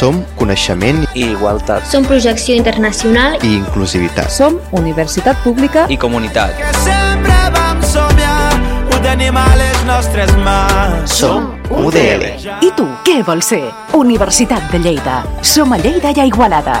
Som coneixement i igualtat. Som projecció internacional i inclusivitat. Som universitat pública i comunitat. Que sempre vam somiar, ho tenim a les nostres mans. Som UDL. I tu, què vols ser? Universitat de Lleida. Som a Lleida i a Igualada.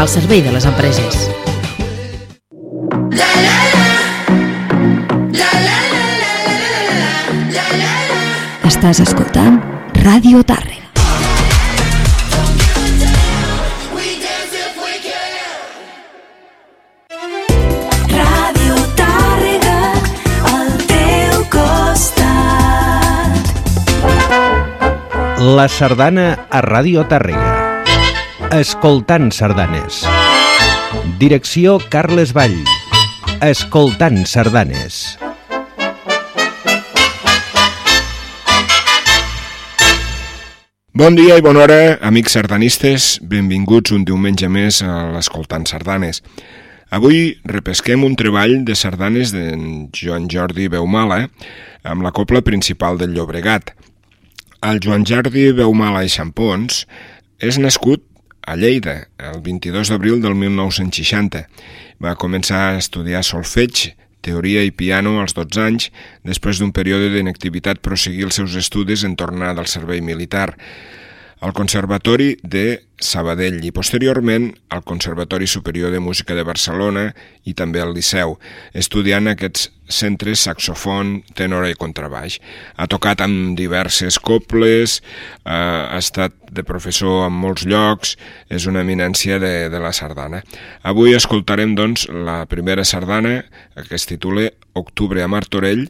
al servei de les empreses. Estàs escoltant Ràdio Tàrrega. Ràdio Tàrrega, al teu costat. La sardana a Ràdio Tàrrega. Escoltant sardanes. Direcció Carles Vall. Escoltant sardanes. Bon dia i bona hora, amics sardanistes. Benvinguts un diumenge més a l'Escoltant Sardanes. Avui repesquem un treball de sardanes d'en Joan Jordi Beumala amb la copla principal del Llobregat. El Joan Jordi Beumala i Xampons és nascut a Lleida el 22 d'abril del 1960. Va començar a estudiar solfeig, teoria i piano als 12 anys, després d'un període d'inactivitat prosseguir els seus estudis en tornar del servei militar al Conservatori de Sabadell i posteriorment al Conservatori Superior de Música de Barcelona i també al Liceu, estudiant aquests centres saxofon, tenor i contrabaix. Ha tocat amb diverses coples, eh, ha estat de professor en molts llocs, és una eminència de, de la sardana. Avui escoltarem, doncs, la primera sardana, que es titula Octubre a Martorell,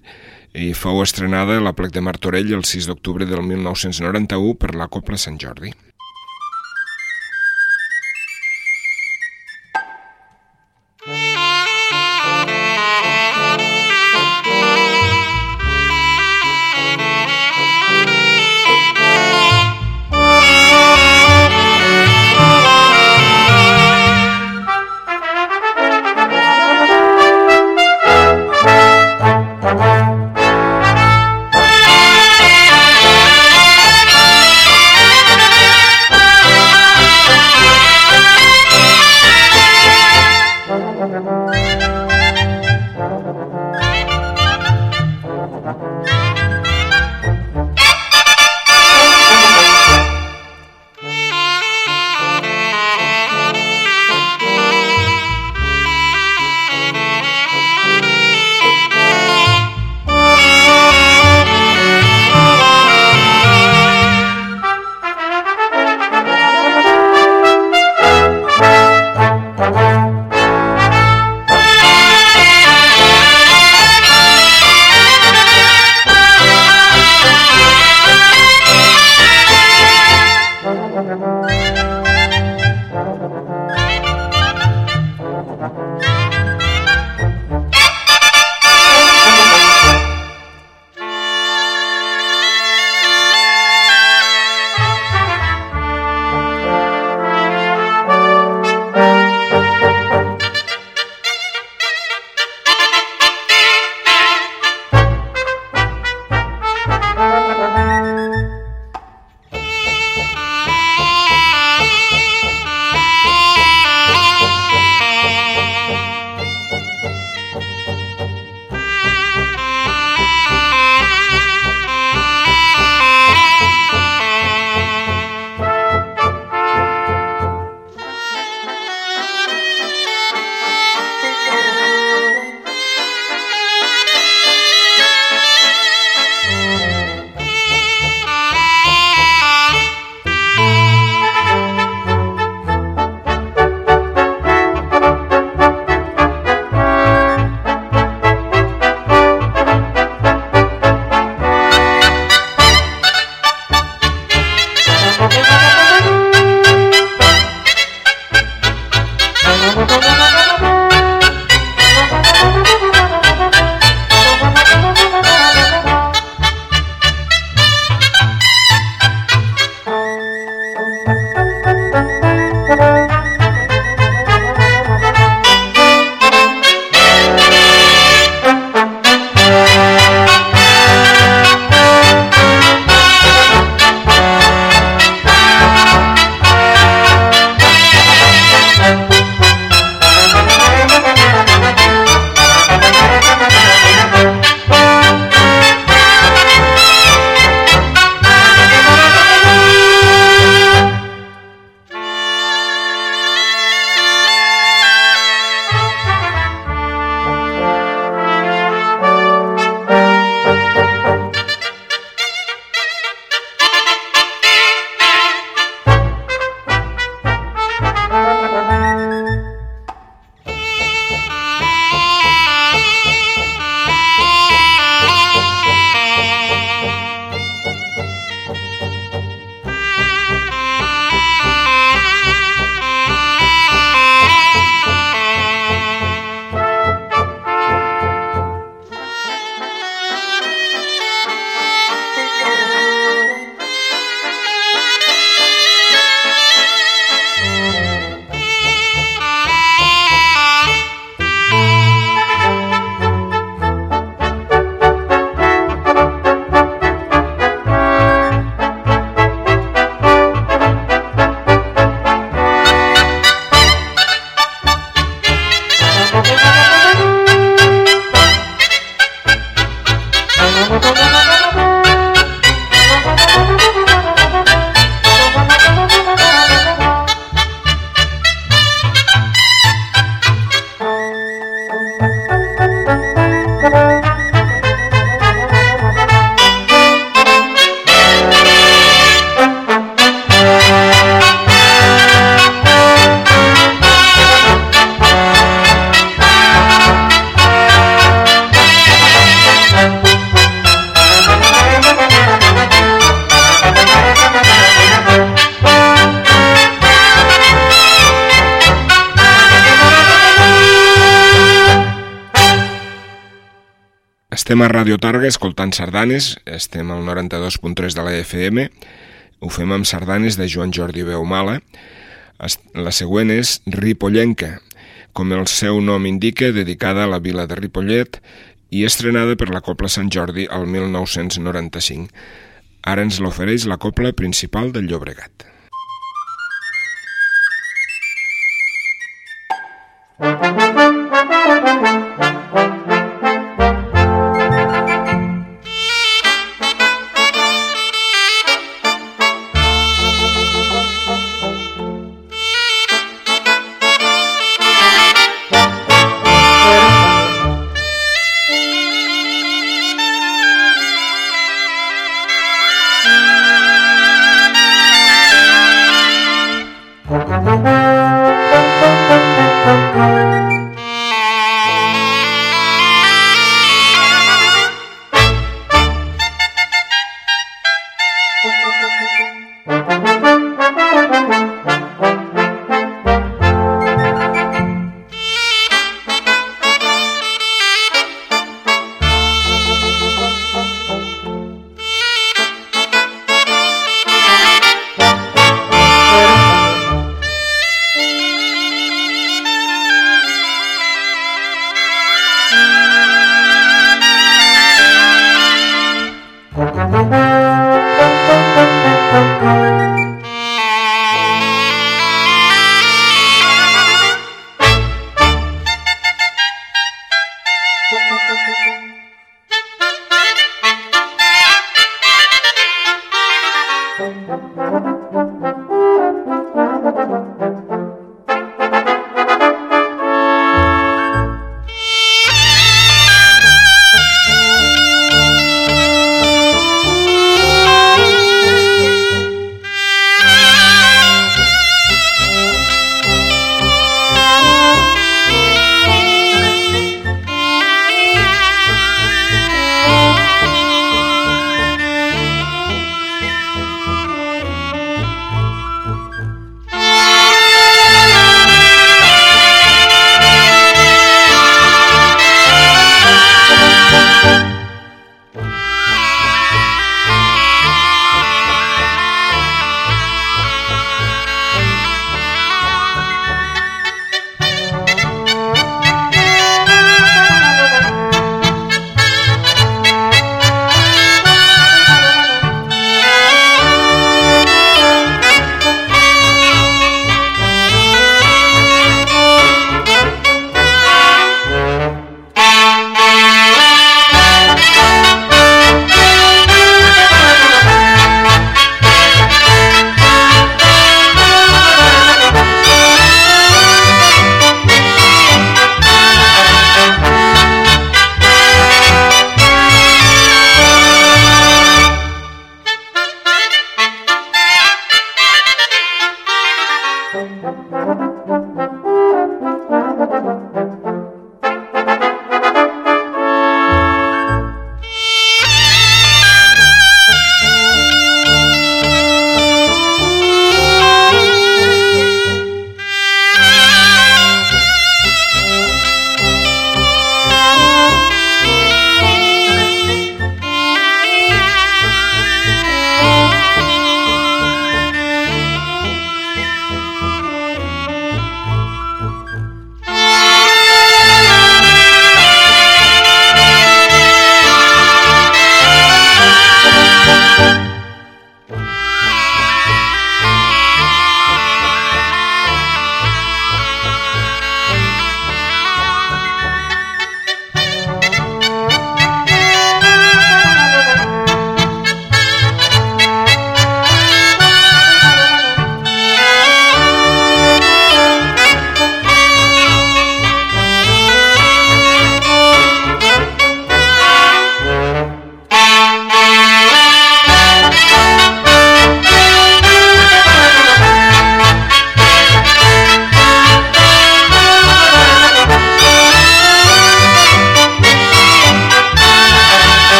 i fou estrenada a la plec de Martorell el 6 d'octubre del 1991 per la Copla Sant Jordi. Estem a Radio Targa escoltant sardanes, estem al 92.3 de la FM, ho fem amb sardanes de Joan Jordi Beumala. La següent és Ripollenca, com el seu nom indica, dedicada a la vila de Ripollet i estrenada per la Copla Sant Jordi al 1995. Ara ens l'ofereix la Copla Principal del Llobregat. Thank you.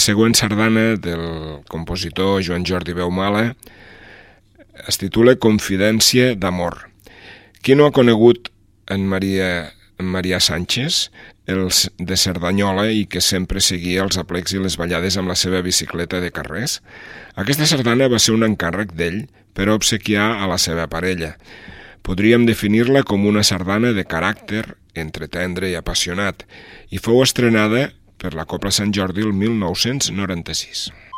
Següent sardana del compositor Joan Jordi Beumala es titula Confidència d'amor. Qui no ha conegut en Maria, en Maria Sánchez, els de Cerdanyola i que sempre seguia els aplecs i les ballades amb la seva bicicleta de carrers? Aquesta sardana va ser un encàrrec d'ell per obsequiar a la seva parella. Podríem definir-la com una sardana de caràcter entretendre i apassionat i fou estrenada per la Copla Sant Jordi el 1996.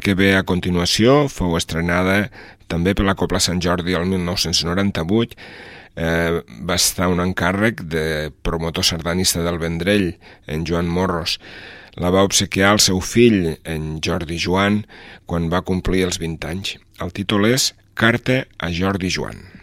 Que ve a continuació fou estrenada també per la Copla Sant Jordi el 1998, eh, va estar un encàrrec de promotor sardanista del Vendrell, en Joan Morros. La va obsequiar el seu fill, en Jordi Joan, quan va complir els 20 anys. El títol és Carta a Jordi Joan.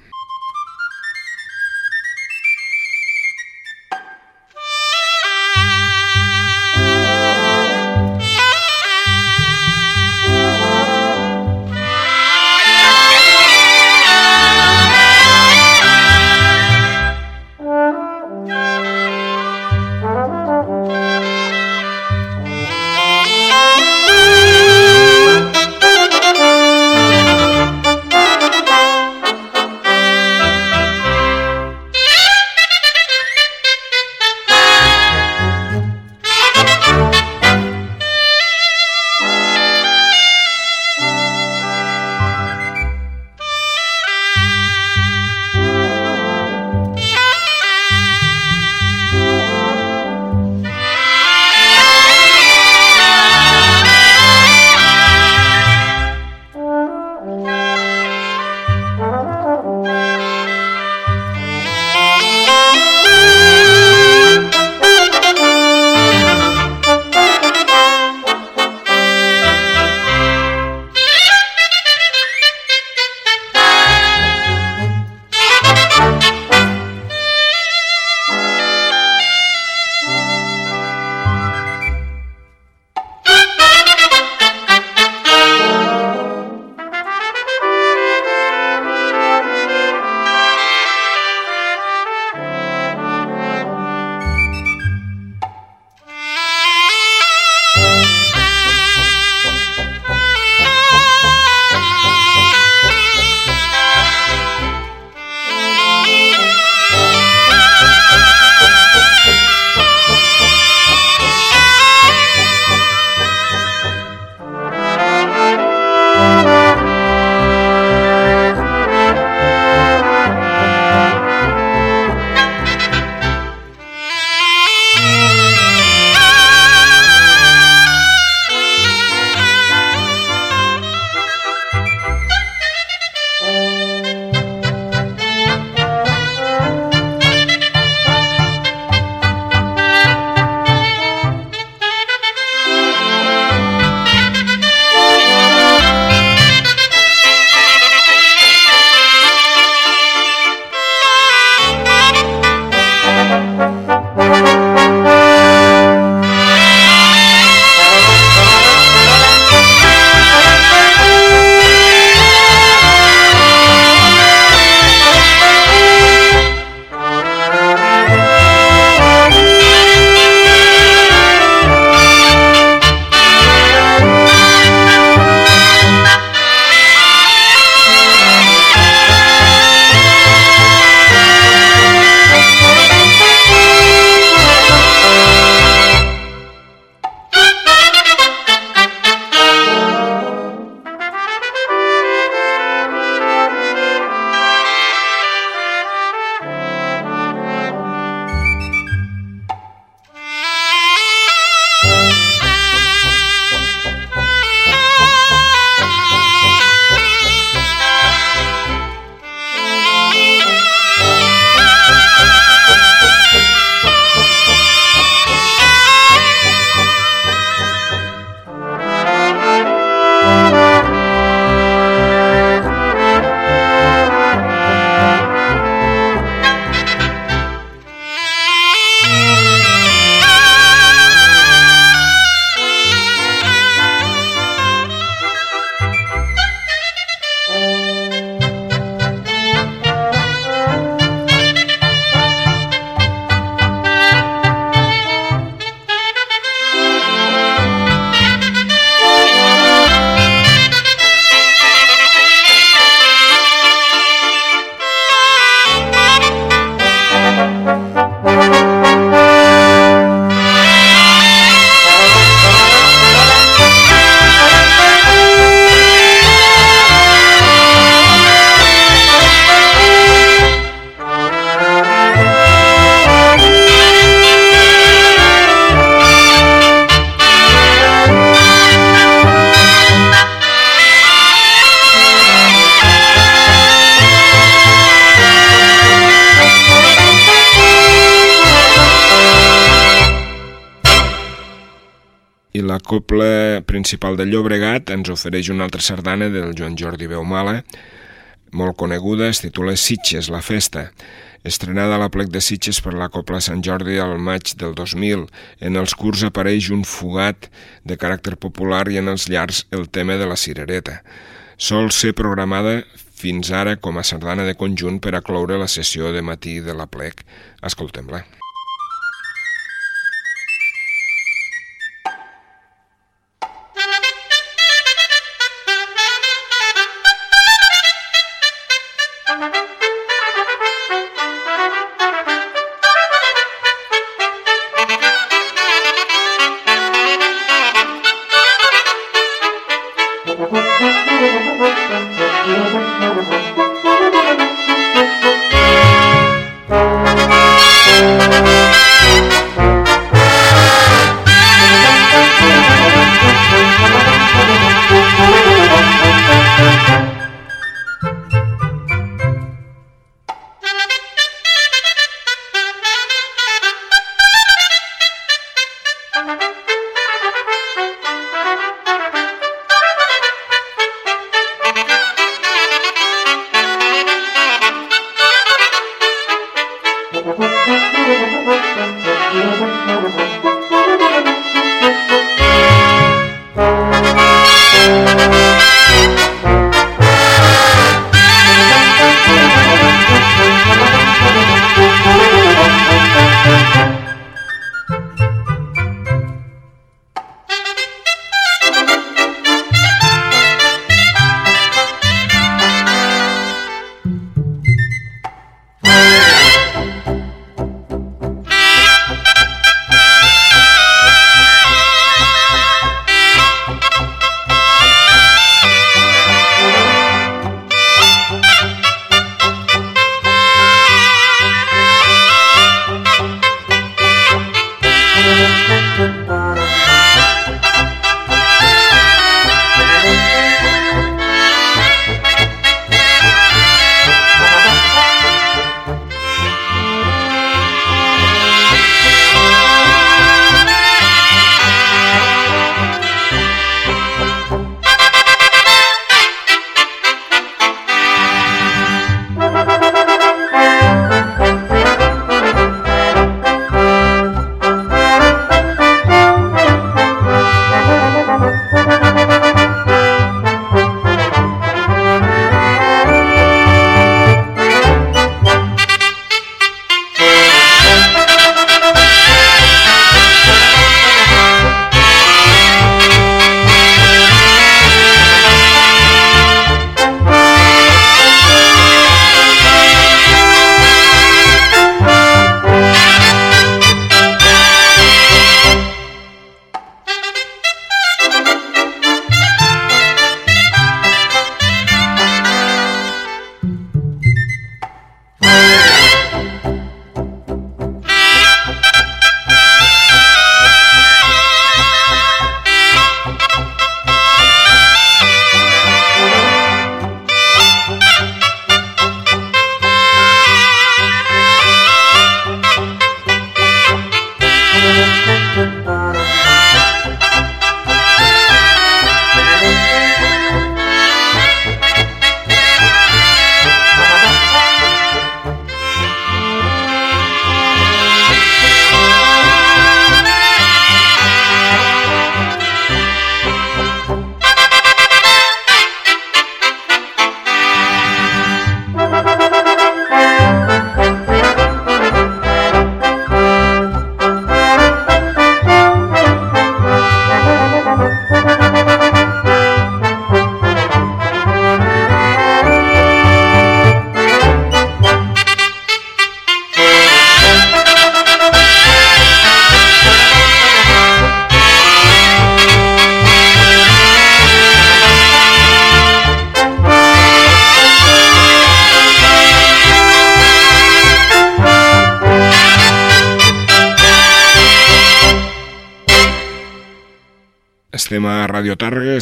La copla principal de Llobregat ens ofereix una altra sardana del Joan Jordi Beumala, molt coneguda, es titula Sitges, la festa, estrenada a la plec de Sitges per la Copla Sant Jordi al maig del 2000. En els curs apareix un fugat de caràcter popular i en els llars el tema de la cirereta. Sol ser programada fins ara com a sardana de conjunt per a cloure la sessió de matí de la plec. Escoltem-la.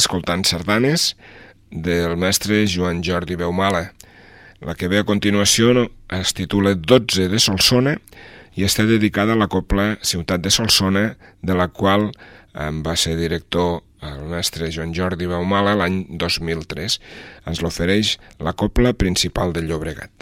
Escoltant sardanes del mestre Joan Jordi Beumala. La que ve a continuació es titula 12 de Solsona i està dedicada a la copla Ciutat de Solsona, de la qual en va ser director el mestre Joan Jordi Baumala l'any 2003. Ens l'ofereix la copla principal del Llobregat.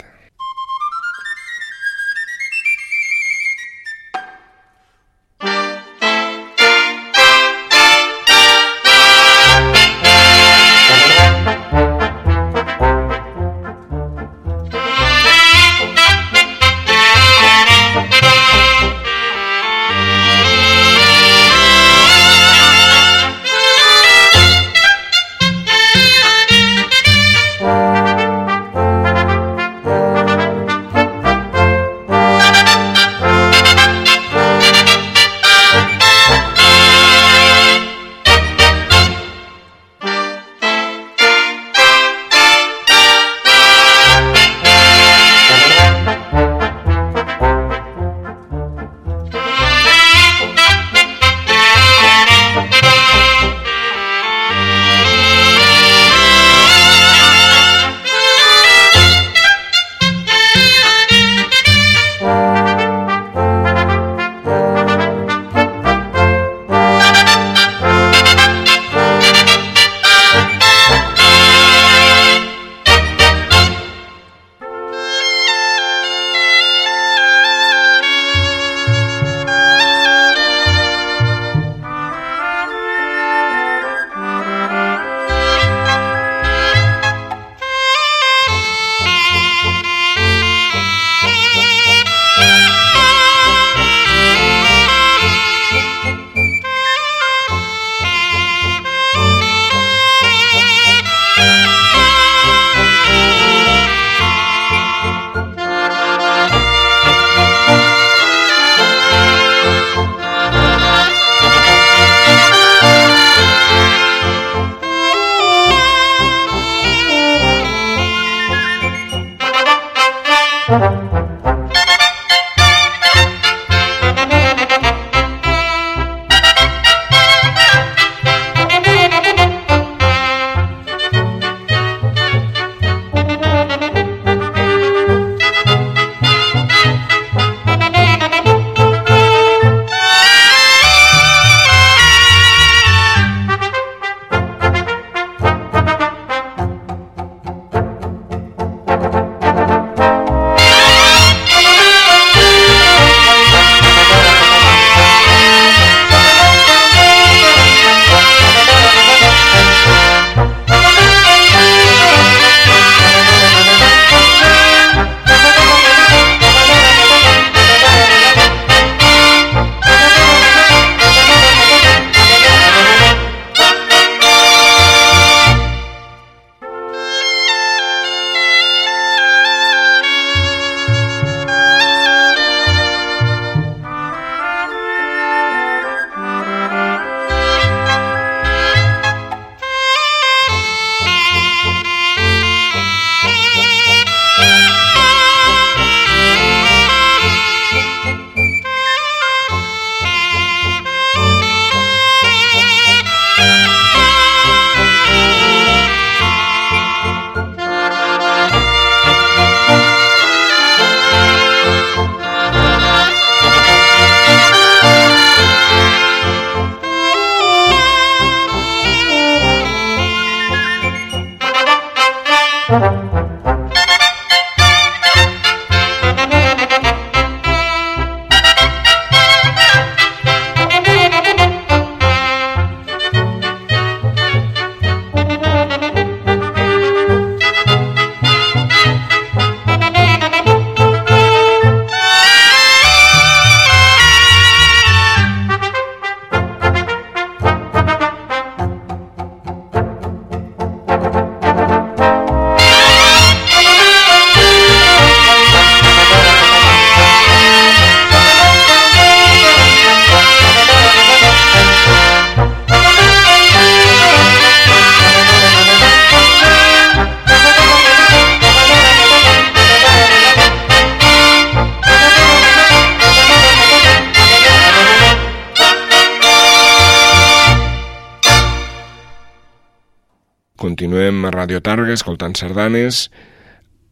Continuem a Radio Targa escoltant sardanes.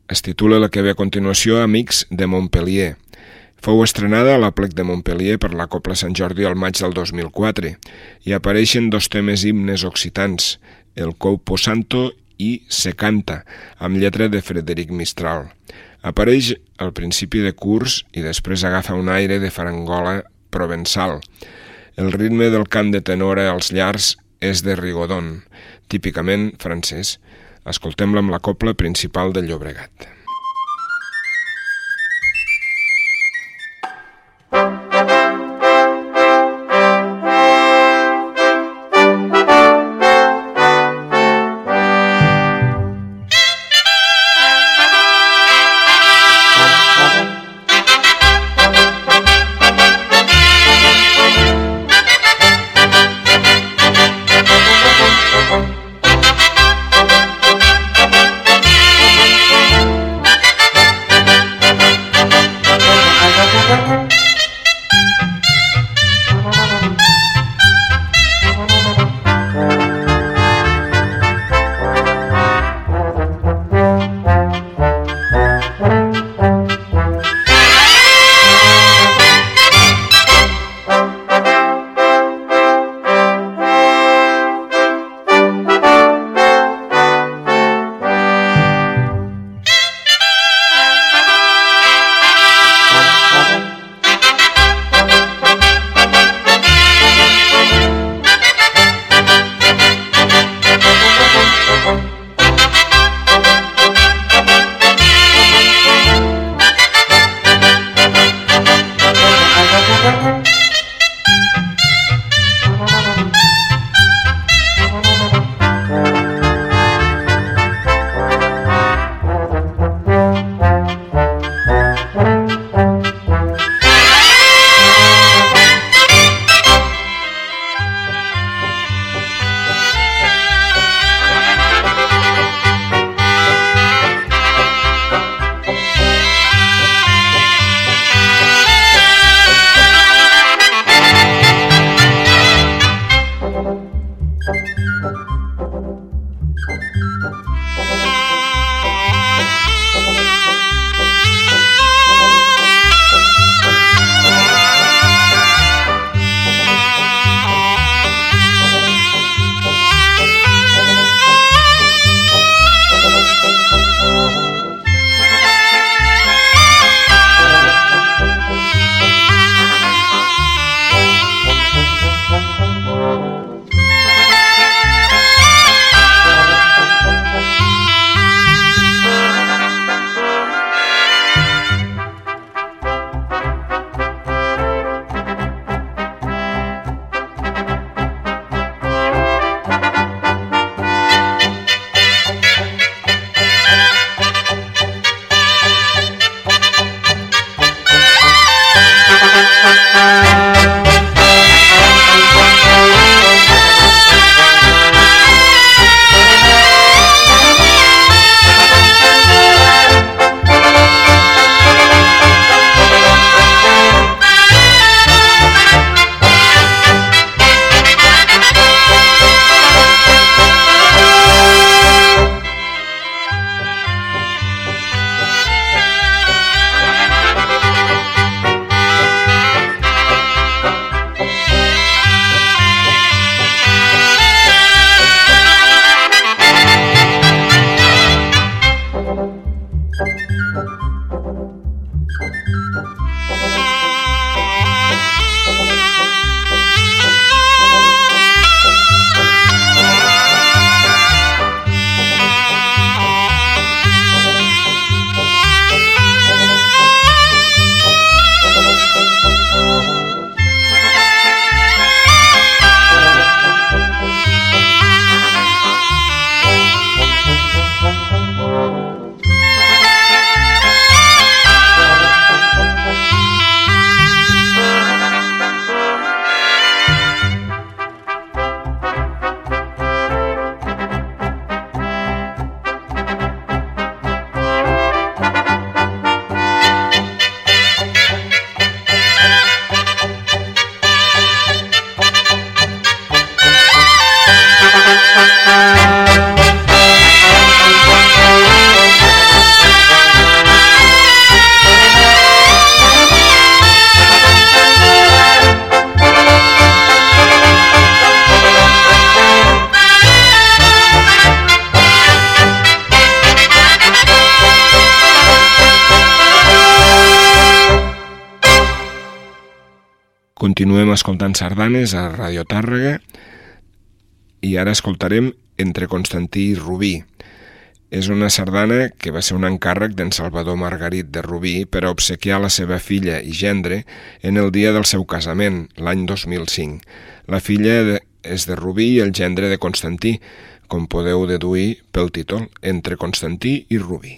Es titula la que ve a continuació Amics de Montpellier. Fou estrenada a la plec de Montpellier per la Copla Sant Jordi al maig del 2004 i apareixen dos temes himnes occitans, el Coupo Santo i Se canta, amb lletra de Frederic Mistral. Apareix al principi de curs i després agafa un aire de farangola provençal. El ritme del cant de tenora als llars és de Rigodon, típicament francès. Escoltem-la amb la copla principal del Llobregat. Escoltant sardanes a Radio Tàrrega i ara escoltarem Entre Constantí i Rubí. És una sardana que va ser un encàrrec d'en Salvador Margarit de Rubí per a obsequiar la seva filla i gendre en el dia del seu casament, l'any 2005. La filla és de Rubí i el gendre de Constantí, com podeu deduir pel títol, Entre Constantí i Rubí.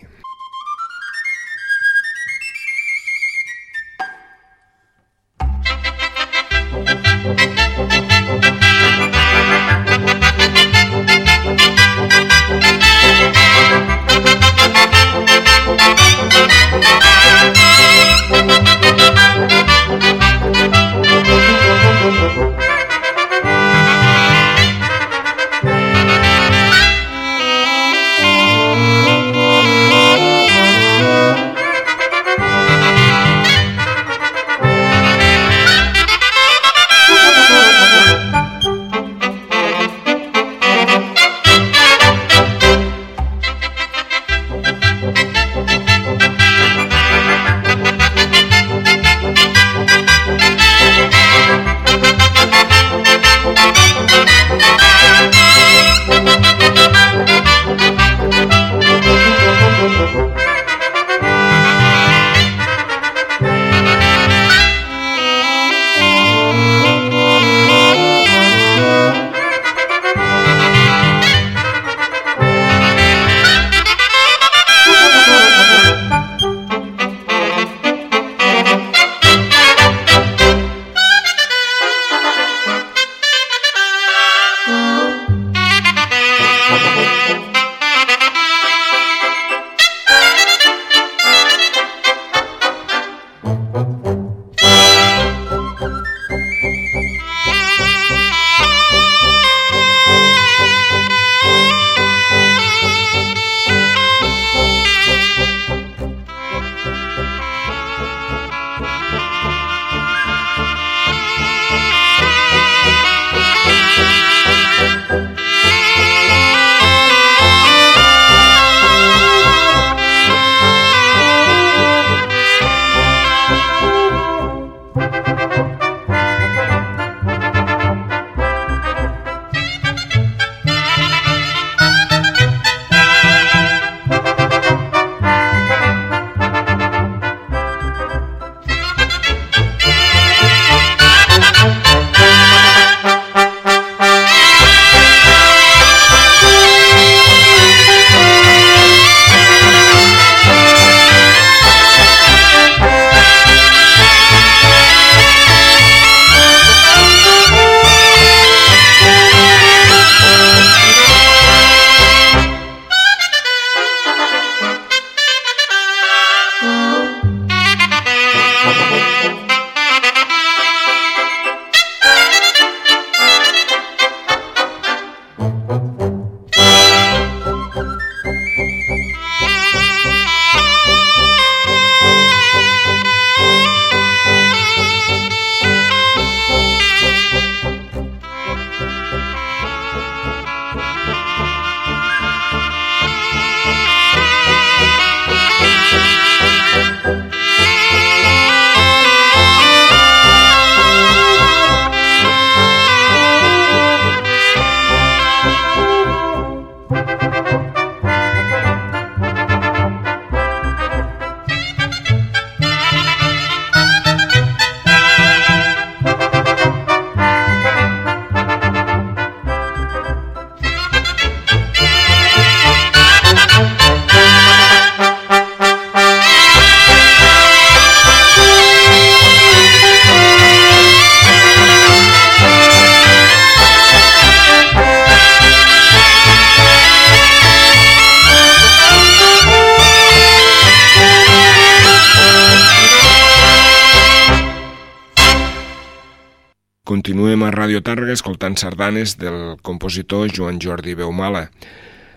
Escoltant sardanes del compositor Joan Jordi Beumala.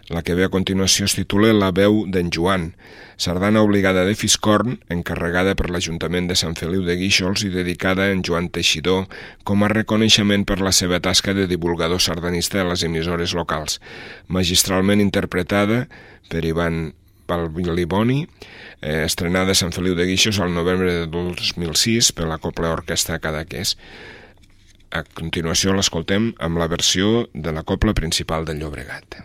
La que ve a continuació es titula La veu d'en Joan, sardana obligada de Fiscorn, encarregada per l'Ajuntament de Sant Feliu de Guíxols i dedicada a en Joan Teixidor com a reconeixement per la seva tasca de divulgador sardanista a les emissores locals, magistralment interpretada per Ivan pel Liboni, eh, estrenada a Sant Feliu de Guixos al novembre de 2006 per la Copla Orquestra Cadaqués. A continuació l'escoltem amb la versió de la copla principal del Llobregat.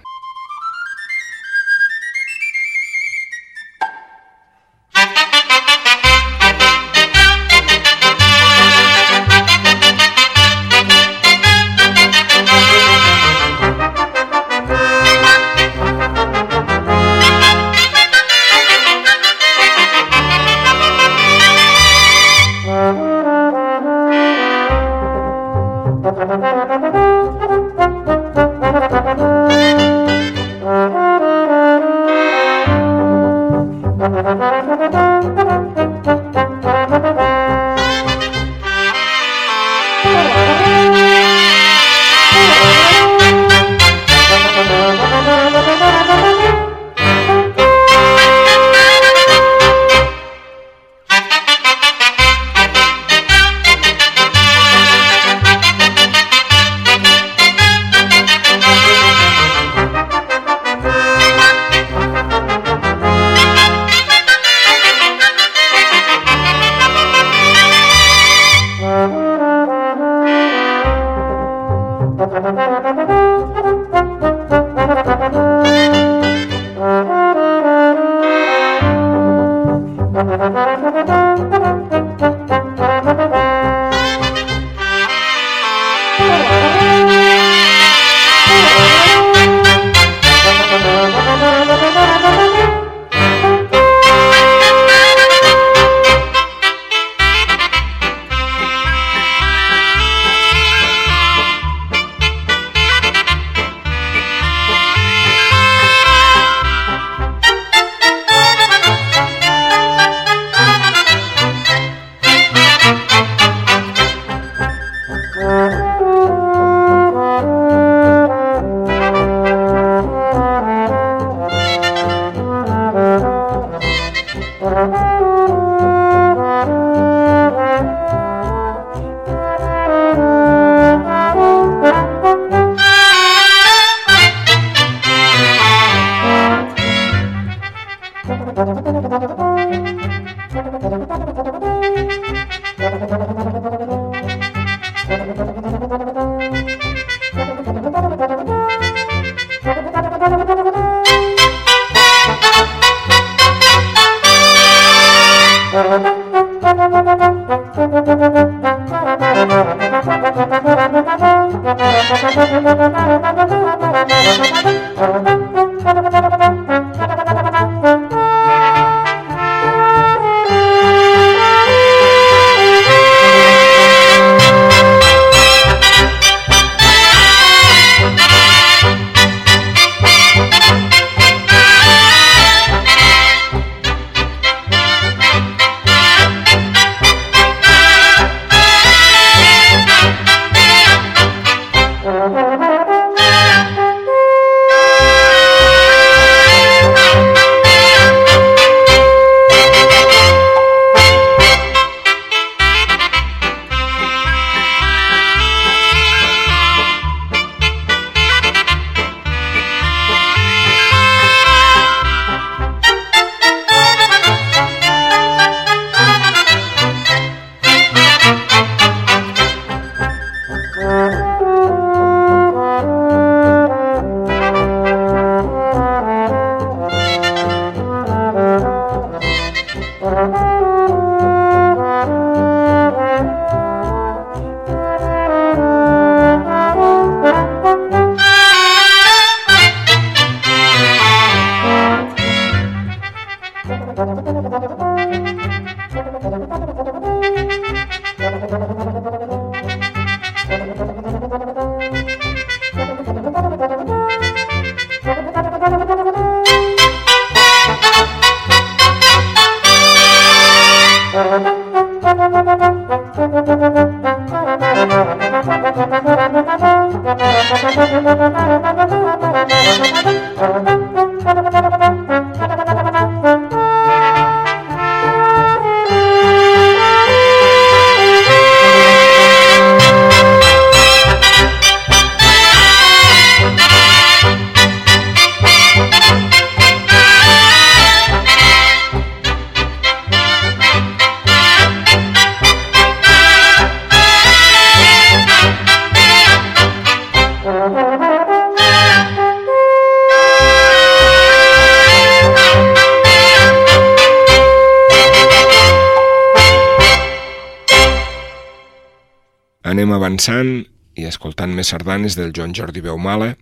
Anem avançant i escoltant més sardanes del Joan Jordi Beumala.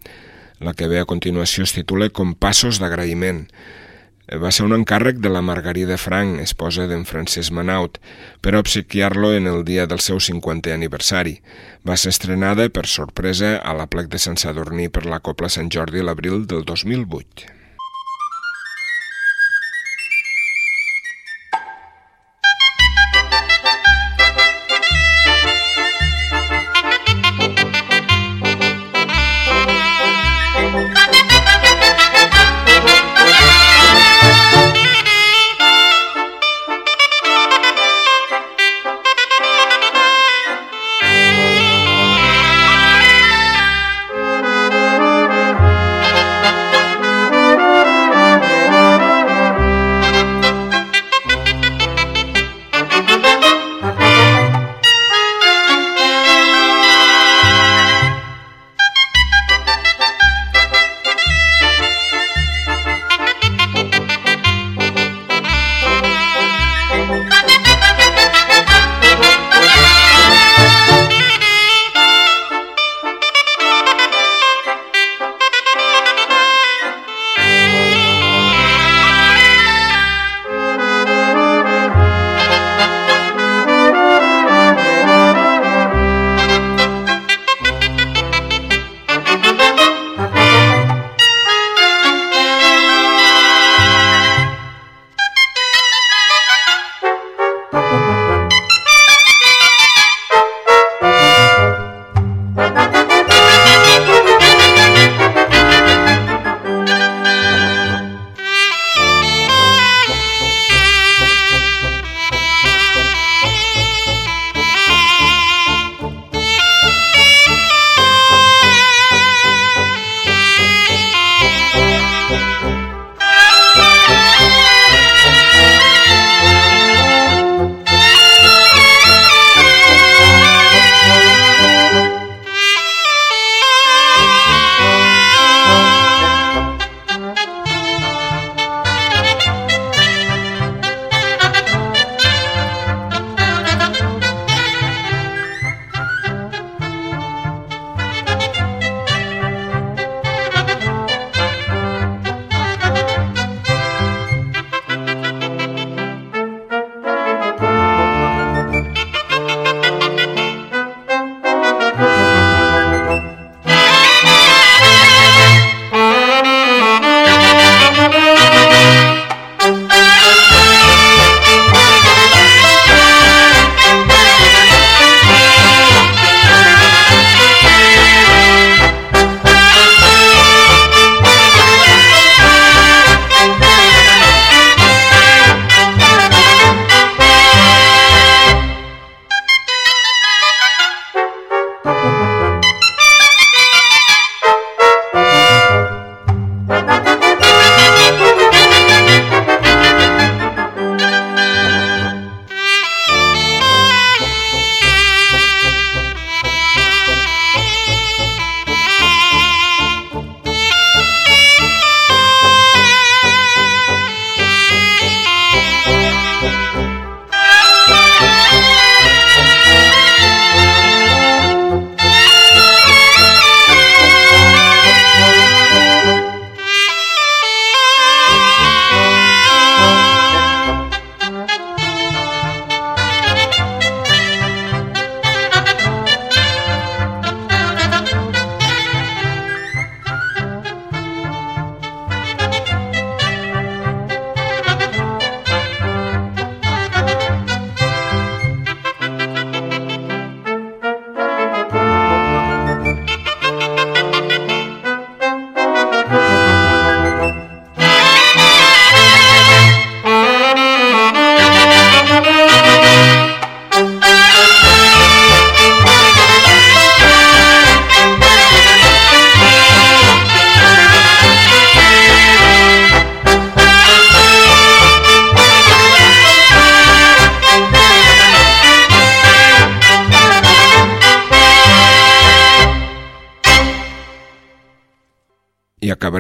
La que ve a continuació es titula Compassos d'agraïment. Va ser un encàrrec de la Margarida Frank, esposa d'en Francesc Manaut, per obsequiar-lo en el dia del seu 50è aniversari. Va ser estrenada, per sorpresa, a la plec de Sant Sadurní per la Copla Sant Jordi l'abril del 2008.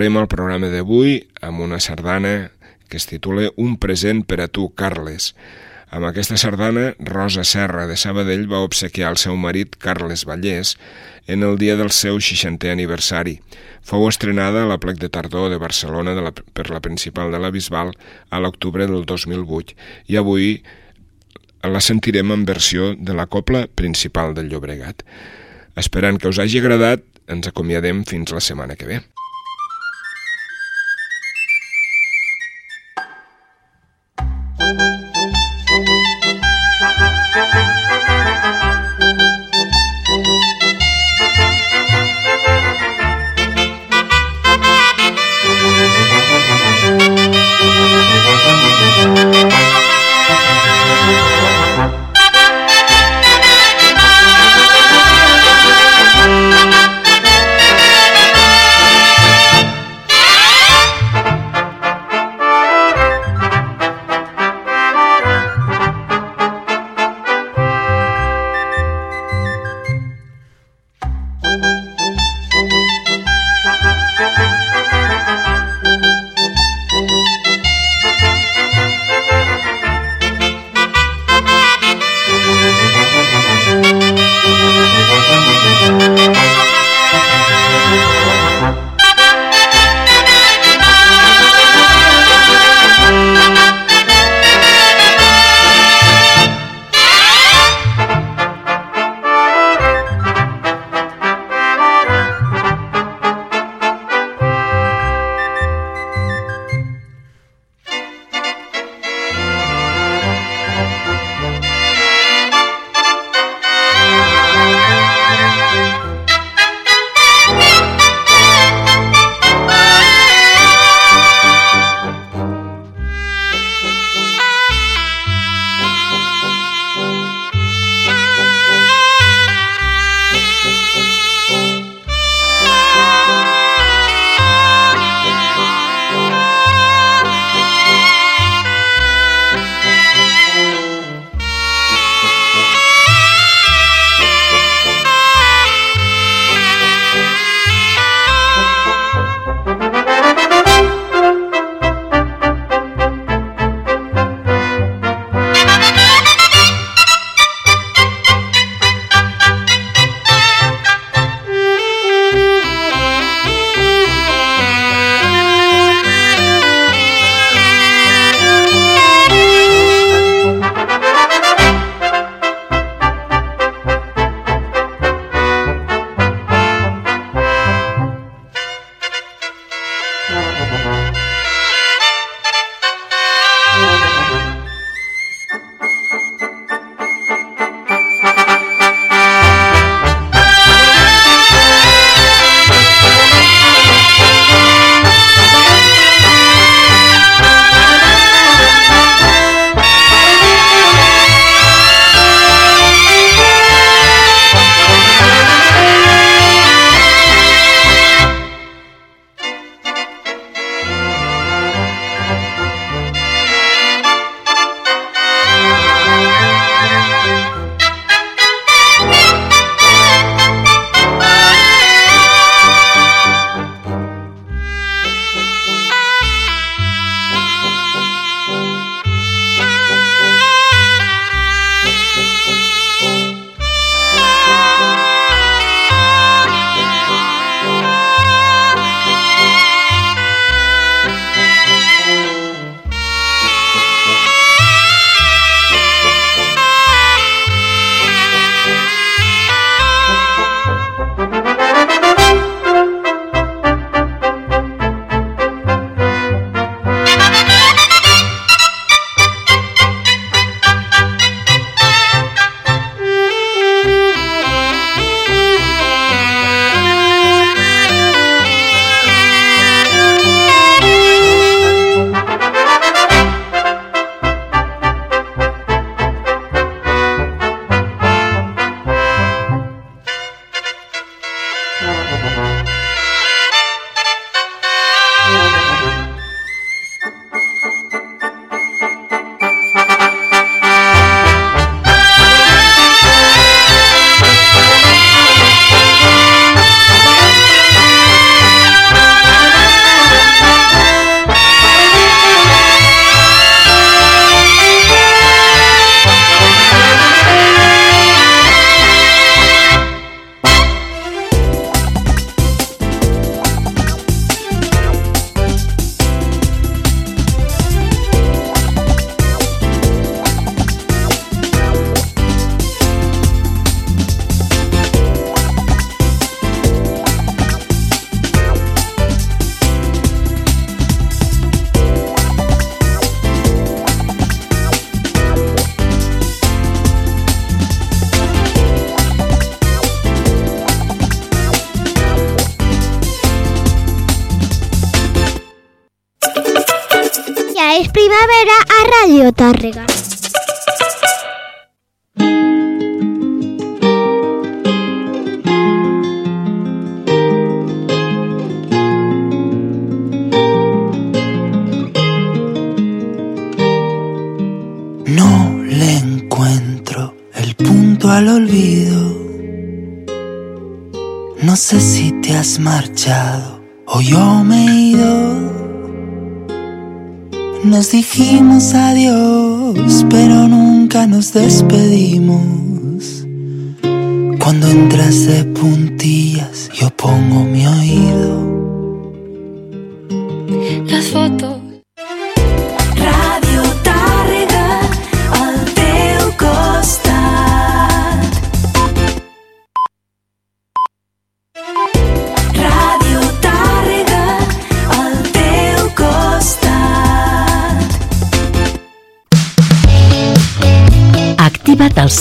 Acabarem el programa d'avui amb una sardana que es titula Un present per a tu, Carles. Amb aquesta sardana, Rosa Serra de Sabadell va obsequiar el seu marit, Carles Vallès, en el dia del seu 60è aniversari. Fou estrenada a la plec de tardor de Barcelona de la, per la principal de la Bisbal a l'octubre del 2008 i avui la sentirem en versió de la copla principal del Llobregat. Esperant que us hagi agradat, ens acomiadem fins la setmana que ve.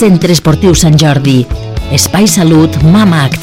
Centre Esportiu Sant Jordi. Espai Salut Mama Activa.